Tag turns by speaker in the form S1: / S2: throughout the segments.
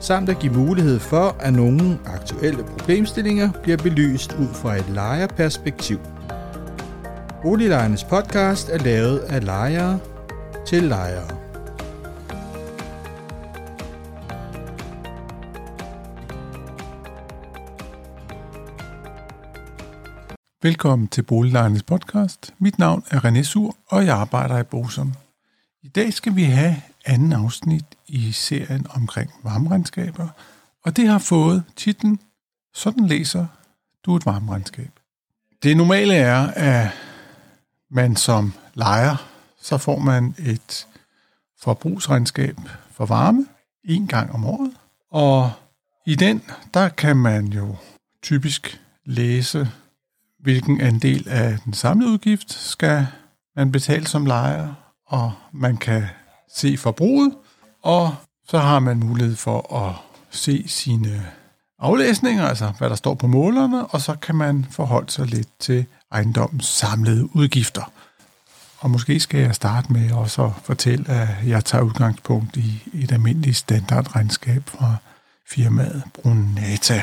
S1: samt at give mulighed for, at nogle aktuelle problemstillinger bliver belyst ud fra et lejerperspektiv. Boliglejernes podcast er lavet af lejere til lejere.
S2: Velkommen til Boliglejernes podcast. Mit navn er René Sur, og jeg arbejder i Bosom. I dag skal vi have anden afsnit i serien omkring varmeregnskaber, og det har fået titlen Sådan læser du et varmeregnskab. Det normale er, at man som lejer, så får man et forbrugsregnskab for varme en gang om året, og i den, der kan man jo typisk læse, hvilken andel af den samlede udgift skal man betale som lejer, og man kan se forbruget, og så har man mulighed for at se sine aflæsninger, altså hvad der står på målerne, og så kan man forholde sig lidt til ejendommens samlede udgifter. Og måske skal jeg starte med også at fortælle, at jeg tager udgangspunkt i et almindeligt standardregnskab fra firmaet Brunata.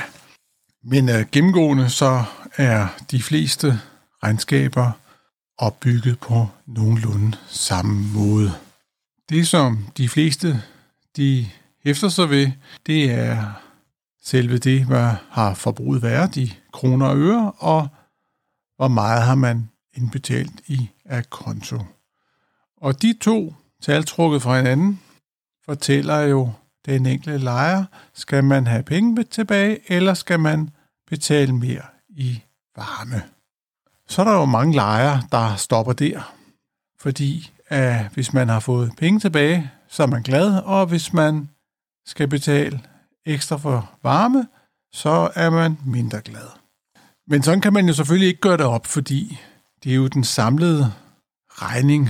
S2: Men uh, gennemgående så er de fleste regnskaber opbygget på nogenlunde samme måde. Det, som de fleste de hæfter sig ved, det er selve det, hvad har forbruget været i kroner og øre, og hvor meget har man indbetalt i af konto. Og de to tal trukket fra hinanden fortæller jo den enkelte lejer, skal man have penge tilbage, eller skal man betale mere i varme. Så er der jo mange lejere, der stopper der, fordi at hvis man har fået penge tilbage, så er man glad, og hvis man skal betale ekstra for varme, så er man mindre glad. Men sådan kan man jo selvfølgelig ikke gøre det op, fordi det er jo den samlede regning,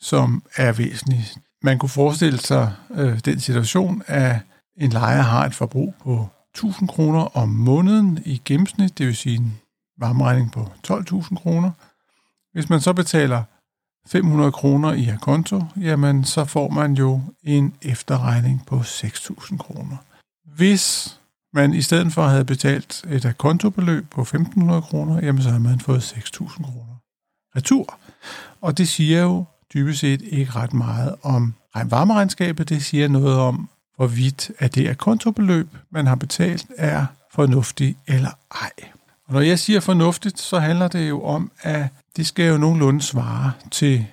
S2: som er væsentlig. Man kunne forestille sig øh, den situation, at en lejer har et forbrug på 1000 kroner om måneden i gennemsnit, det vil sige en varmeregning på 12.000 kroner. Hvis man så betaler 500 kroner i konto, jamen så får man jo en efterregning på 6.000 kroner. Hvis man i stedet for havde betalt et kontobeløb på 1.500 kroner, jamen så har man fået 6.000 kroner retur. Og det siger jo dybest set ikke ret meget om varmeregnskabet. Det siger noget om, hvorvidt at det er kontobeløb, man har betalt, er fornuftigt eller ej. Og når jeg siger fornuftigt, så handler det jo om, at det skal jo nogenlunde svare til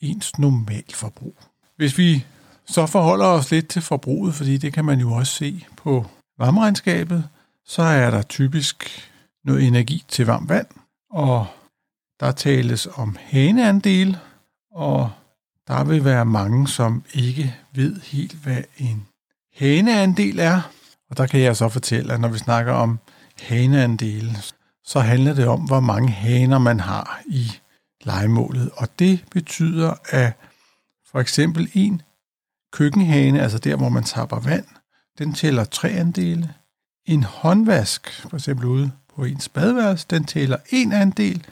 S2: ens normalforbrug. Hvis vi så forholder os lidt til forbruget, fordi det kan man jo også se på varmeregnskabet, så er der typisk noget energi til varmt vand, og der tales om haneandel, og der vil være mange, som ikke ved helt, hvad en haneandel er. Og der kan jeg så fortælle, at når vi snakker om haneandele, så handler det om, hvor mange haner man har i legemålet. Og det betyder, at for eksempel en køkkenhane, altså der, hvor man tapper vand, den tæller tre andele. En håndvask, for eksempel ude på ens badeværelse, den tæller en andel,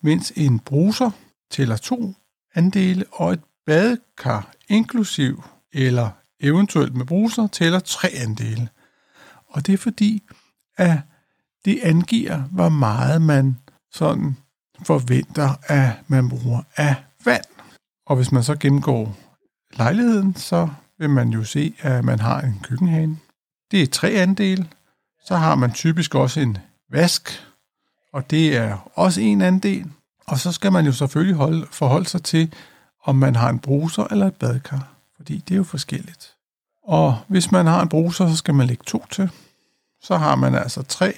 S2: mens en bruser tæller to andele, og et badekar, inklusiv eller eventuelt med bruser, tæller tre andele. Og det er fordi, at det angiver, hvor meget man sådan forventer, at man bruger af vand. Og hvis man så gennemgår lejligheden, så vil man jo se, at man har en køkkenhane. Det er tre andel. Så har man typisk også en vask, og det er også en andel. Og så skal man jo selvfølgelig holde, forholde sig til, om man har en bruser eller et badkar, fordi det er jo forskelligt. Og hvis man har en bruser, så skal man lægge to til. Så har man altså tre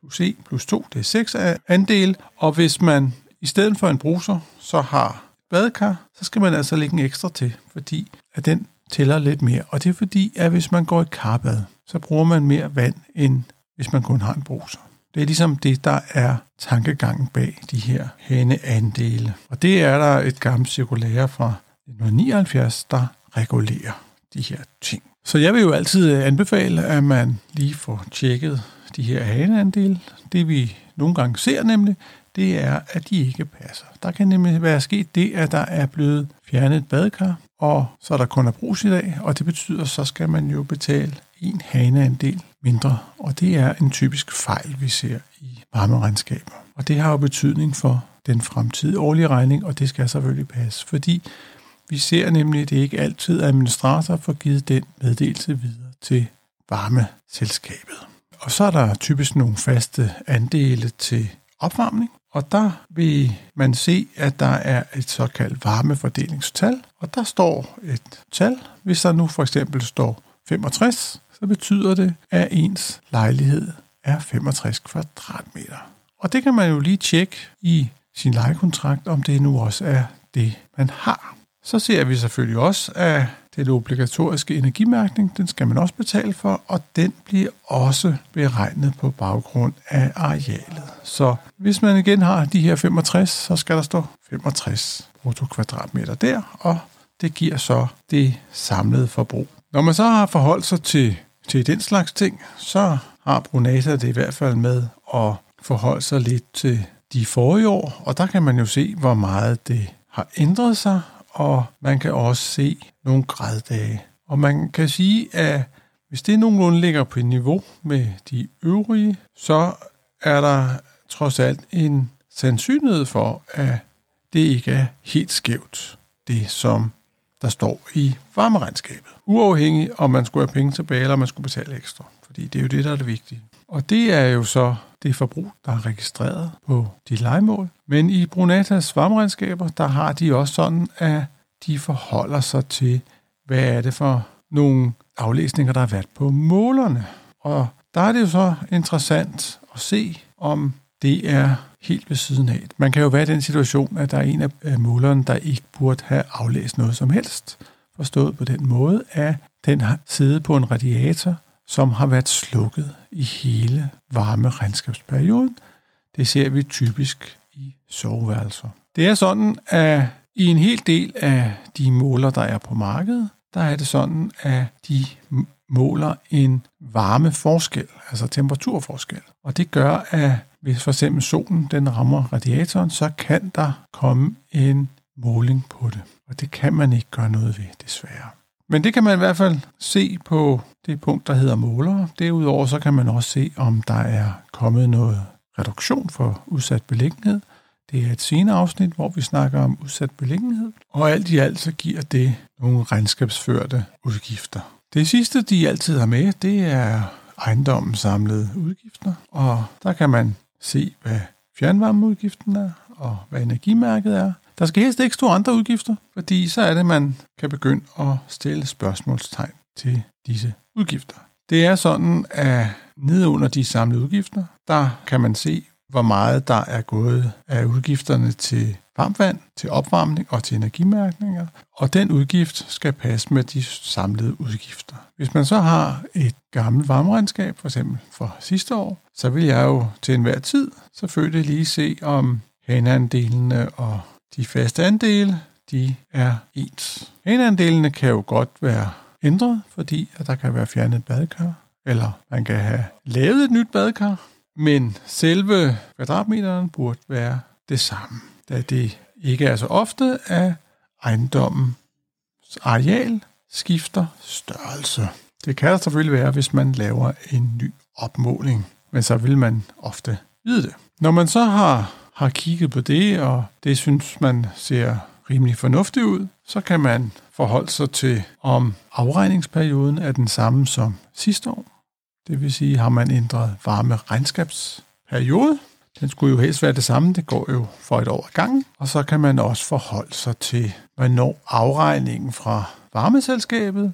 S2: plus E plus 2, det er 6 andel. Og hvis man i stedet for en bruser, så har badekar, så skal man altså lægge en ekstra til, fordi at den tæller lidt mere. Og det er fordi, at hvis man går i karbad, så bruger man mere vand, end hvis man kun har en bruser. Det er ligesom det, der er tankegangen bag de her haneandele. Og det er der et gammelt cirkulære fra 1979, der regulerer de her ting. Så jeg vil jo altid øh, anbefale, at man lige får tjekket de her haneandele. Det vi nogle gange ser nemlig, det er, at de ikke passer. Der kan nemlig være sket det, at der er blevet fjernet et badekar, og så er der kun er brus i dag, og det betyder, så skal man jo betale en haneandel mindre, og det er en typisk fejl, vi ser i varmeregnskaber. Og det har jo betydning for den fremtidige årlige regning, og det skal selvfølgelig passe, fordi vi ser nemlig, at det ikke altid administrator får givet den meddelelse videre til varmeselskabet. Og så er der typisk nogle faste andele til opvarmning, og der vil man se, at der er et såkaldt varmefordelingstal, og der står et tal. Hvis der nu for eksempel står 65, så betyder det, at ens lejlighed er 65 kvadratmeter. Og det kan man jo lige tjekke i sin lejekontrakt, om det nu også er det, man har. Så ser vi selvfølgelig også, at den obligatoriske energimærkning, den skal man også betale for, og den bliver også beregnet på baggrund af arealet. Så hvis man igen har de her 65, så skal der stå 65 brutto kvadratmeter der, og det giver så det samlede forbrug. Når man så har forholdt sig til, til den slags ting, så har Brunata det i hvert fald med at forholde sig lidt til de forrige år, og der kan man jo se, hvor meget det har ændret sig, og man kan også se nogle graddage. Og man kan sige, at hvis det nogenlunde ligger på et niveau med de øvrige, så er der trods alt en sandsynlighed for, at det ikke er helt skævt, det som der står i varmeregnskabet. Uafhængig om man skulle have penge tilbage, eller man skulle betale ekstra. Fordi det er jo det, der er det vigtige. Og det er jo så det forbrug, der er registreret på de legemål. Men i Brunatas varmeregnskaber, der har de også sådan, at de forholder sig til, hvad er det for nogle aflæsninger, der har været på målerne. Og der er det jo så interessant at se, om det er helt ved siden af. Man kan jo være i den situation, at der er en af målerne, der ikke burde have aflæst noget som helst. Forstået på den måde, at den har siddet på en radiator, som har været slukket i hele varmeregnskabsperioden. Det ser vi typisk i soveværelser. Det er sådan, at i en hel del af de måler, der er på markedet, der er det sådan, at de måler en varmeforskel, altså temperaturforskel. Og det gør, at hvis for eksempel solen den rammer radiatoren, så kan der komme en måling på det. Og det kan man ikke gøre noget ved, desværre. Men det kan man i hvert fald se på det punkt, der hedder måler. Derudover så kan man også se, om der er kommet noget reduktion for udsat beliggenhed. Det er et senere afsnit, hvor vi snakker om udsat beliggenhed. Og alt i alt så giver det nogle regnskabsførte udgifter. Det sidste, de altid har med, det er ejendommens samlede udgifter. Og der kan man se, hvad fjernvarmeudgiften er, og hvad energimærket er. Der skal helst ikke stå andre udgifter, fordi så er det, man kan begynde at stille spørgsmålstegn til disse udgifter. Det er sådan, at nede under de samlede udgifter, der kan man se, hvor meget der er gået af udgifterne til varmvand, til opvarmning og til energimærkninger, og den udgift skal passe med de samlede udgifter. Hvis man så har et gammelt varmeregnskab, for eksempel for sidste år, så vil jeg jo til enhver tid selvfølgelig lige se, om haneandelene og de faste andele, de er ens. Haneandelene kan jo godt være ændret, fordi at der kan være fjernet badekar, eller man kan have lavet et nyt badekar, men selve kvadratmeteren burde være det samme, da det ikke er så ofte, at ejendommens areal skifter størrelse. Det kan der selvfølgelig være, hvis man laver en ny opmåling, men så vil man ofte vide det. Når man så har, har kigget på det, og det synes man ser rimelig fornuftigt ud, så kan man forholde sig til, om afregningsperioden er den samme som sidste år. Det vil sige, har man ændret varme regnskabsperiode. Den skulle jo helst være det samme, det går jo for et år ad gangen. Og så kan man også forholde sig til, hvornår afregningen fra varmeselskabet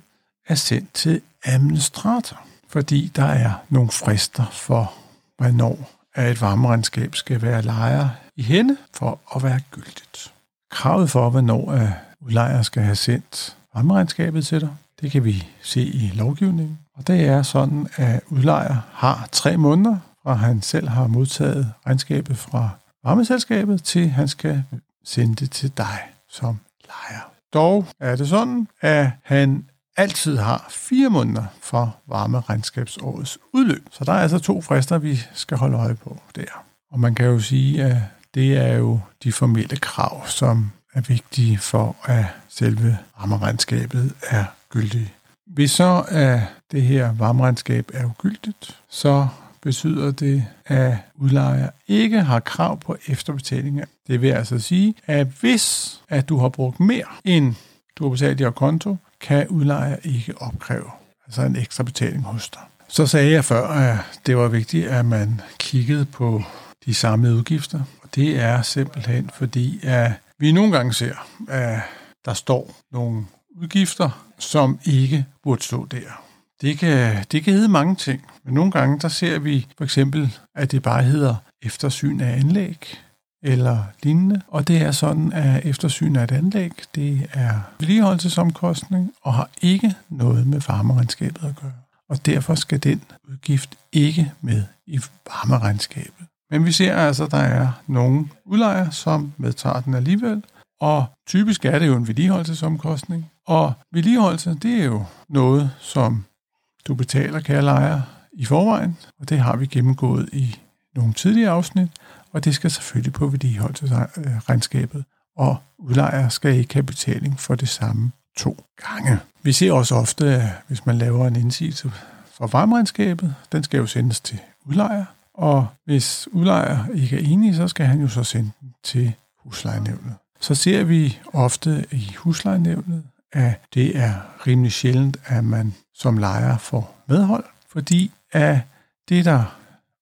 S2: er sendt til administrator. Fordi der er nogle frister for, hvornår et varmeregnskab skal være lejer i hende for at være gyldigt. Kravet for, hvornår øh, udlejer skal have sendt varmeregnskabet til dig, Det kan vi se i lovgivningen. Og det er sådan, at udlejer har tre måneder, fra han selv har modtaget regnskabet fra varmeselskabet, til han skal sende det til dig som lejer. Dog er det sådan, at han altid har fire måneder for varmeregnskabsårets udløb. Så der er altså to frister, vi skal holde øje på der. Og man kan jo sige, at det er jo de formelle krav, som er vigtige for, at selve varmeregnskabet er gyldigt. Hvis så at det her varmeregnskab er ugyldigt, så betyder det, at udlejer ikke har krav på efterbetalinger. Det vil altså sige, at hvis at du har brugt mere, end du har betalt i konto, kan udlejer ikke opkræve altså en ekstra betaling hos dig. Så sagde jeg før, at det var vigtigt, at man kiggede på de samlede udgifter. Og det er simpelthen fordi, at vi nogle gange ser, at der står nogle udgifter, som ikke burde stå der. Det kan, det kan hedde mange ting, men nogle gange der ser vi for eksempel, at det bare hedder eftersyn af anlæg eller lignende. Og det er sådan, at eftersyn af et anlæg, det er vedligeholdelsesomkostning og har ikke noget med varmeregnskabet at gøre. Og derfor skal den udgift ikke med i varmeregnskabet. Men vi ser altså, at der er nogle udlejere, som medtager den alligevel, og typisk er det jo en vedligeholdelsesomkostning. Og vedligeholdelse, det er jo noget, som du betaler, kære lejer, i forvejen, og det har vi gennemgået i nogle tidligere afsnit, og det skal selvfølgelig på vedligeholdelsesregnskabet, og udlejer skal ikke have betaling for det samme to gange. Vi ser også ofte, at hvis man laver en indsigelse for varmeregnskabet, den skal jo sendes til udlejer, og hvis udlejer ikke er enig, så skal han jo så sende den til huslejenævnet. Så ser vi ofte i huslejenævnet, at det er rimelig sjældent, at man som lejer får medhold, fordi at det, der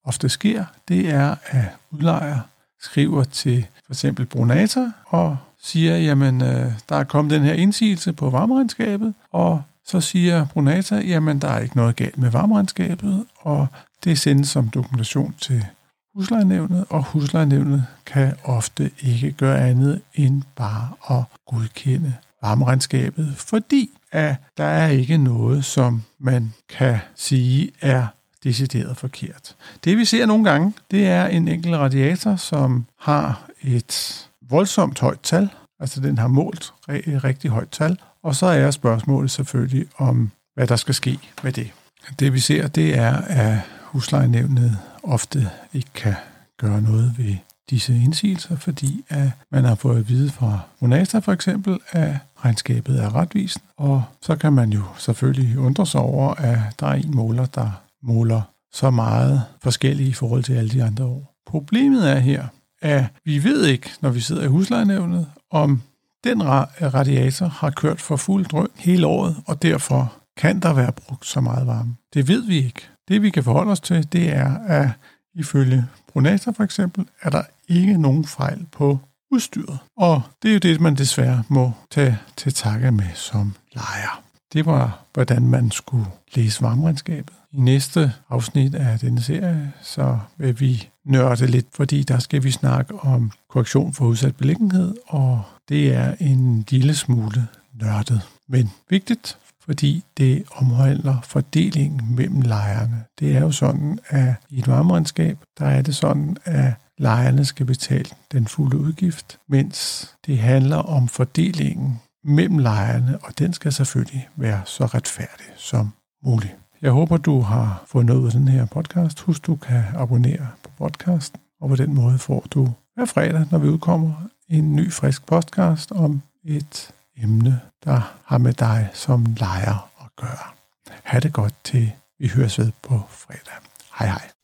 S2: ofte sker, det er, at udlejer skriver til for eksempel Brunata og siger, jamen, øh, der er kommet den her indsigelse på varmeregnskabet, og så siger Brunata, jamen, der er ikke noget galt med varmeregnskabet, og det sendes som dokumentation til huslejenævnet, og huslejenævnet kan ofte ikke gøre andet end bare at godkende varmeregnskabet, fordi at der er ikke noget, som man kan sige er decideret forkert. Det vi ser nogle gange, det er en enkelt radiator, som har et voldsomt højt tal, altså den har målt et rigtig højt tal, og så er spørgsmålet selvfølgelig om, hvad der skal ske med det. Det vi ser, det er, at huslejenævnet ofte ikke kan gøre noget ved disse indsigelser, fordi at man har fået at vide fra Monasta for eksempel, at regnskabet er retvisende, og så kan man jo selvfølgelig undre sig over, at der er en måler, der måler så meget forskellige i forhold til alle de andre år. Problemet er her, at vi ved ikke, når vi sidder i huslejenævnet, om den radiator har kørt for fuld drøn hele året, og derfor kan der være brugt så meget varme. Det ved vi ikke. Det vi kan forholde os til, det er, at ifølge Brunata for eksempel, er der ikke nogen fejl på udstyret. Og det er jo det, man desværre må tage til takke med som lejer. Det var, hvordan man skulle læse varmeregnskabet. I næste afsnit af denne serie, så vil vi nørde lidt, fordi der skal vi snakke om korrektion for udsat beliggenhed, og det er en lille smule nørdet, men vigtigt, fordi det omhandler fordelingen mellem lejerne. Det er jo sådan, at i et varmeregnskab, der er det sådan, at lejerne skal betale den fulde udgift, mens det handler om fordelingen mellem lejerne, og den skal selvfølgelig være så retfærdig som muligt. Jeg håber, du har fået noget af den her podcast. Husk, du kan abonnere på podcasten, og på den måde får du hver fredag, når vi udkommer, en ny frisk podcast om et emne, der har med dig som lejer at gøre. Ha' det godt til vi høres ved på fredag. Hej hej.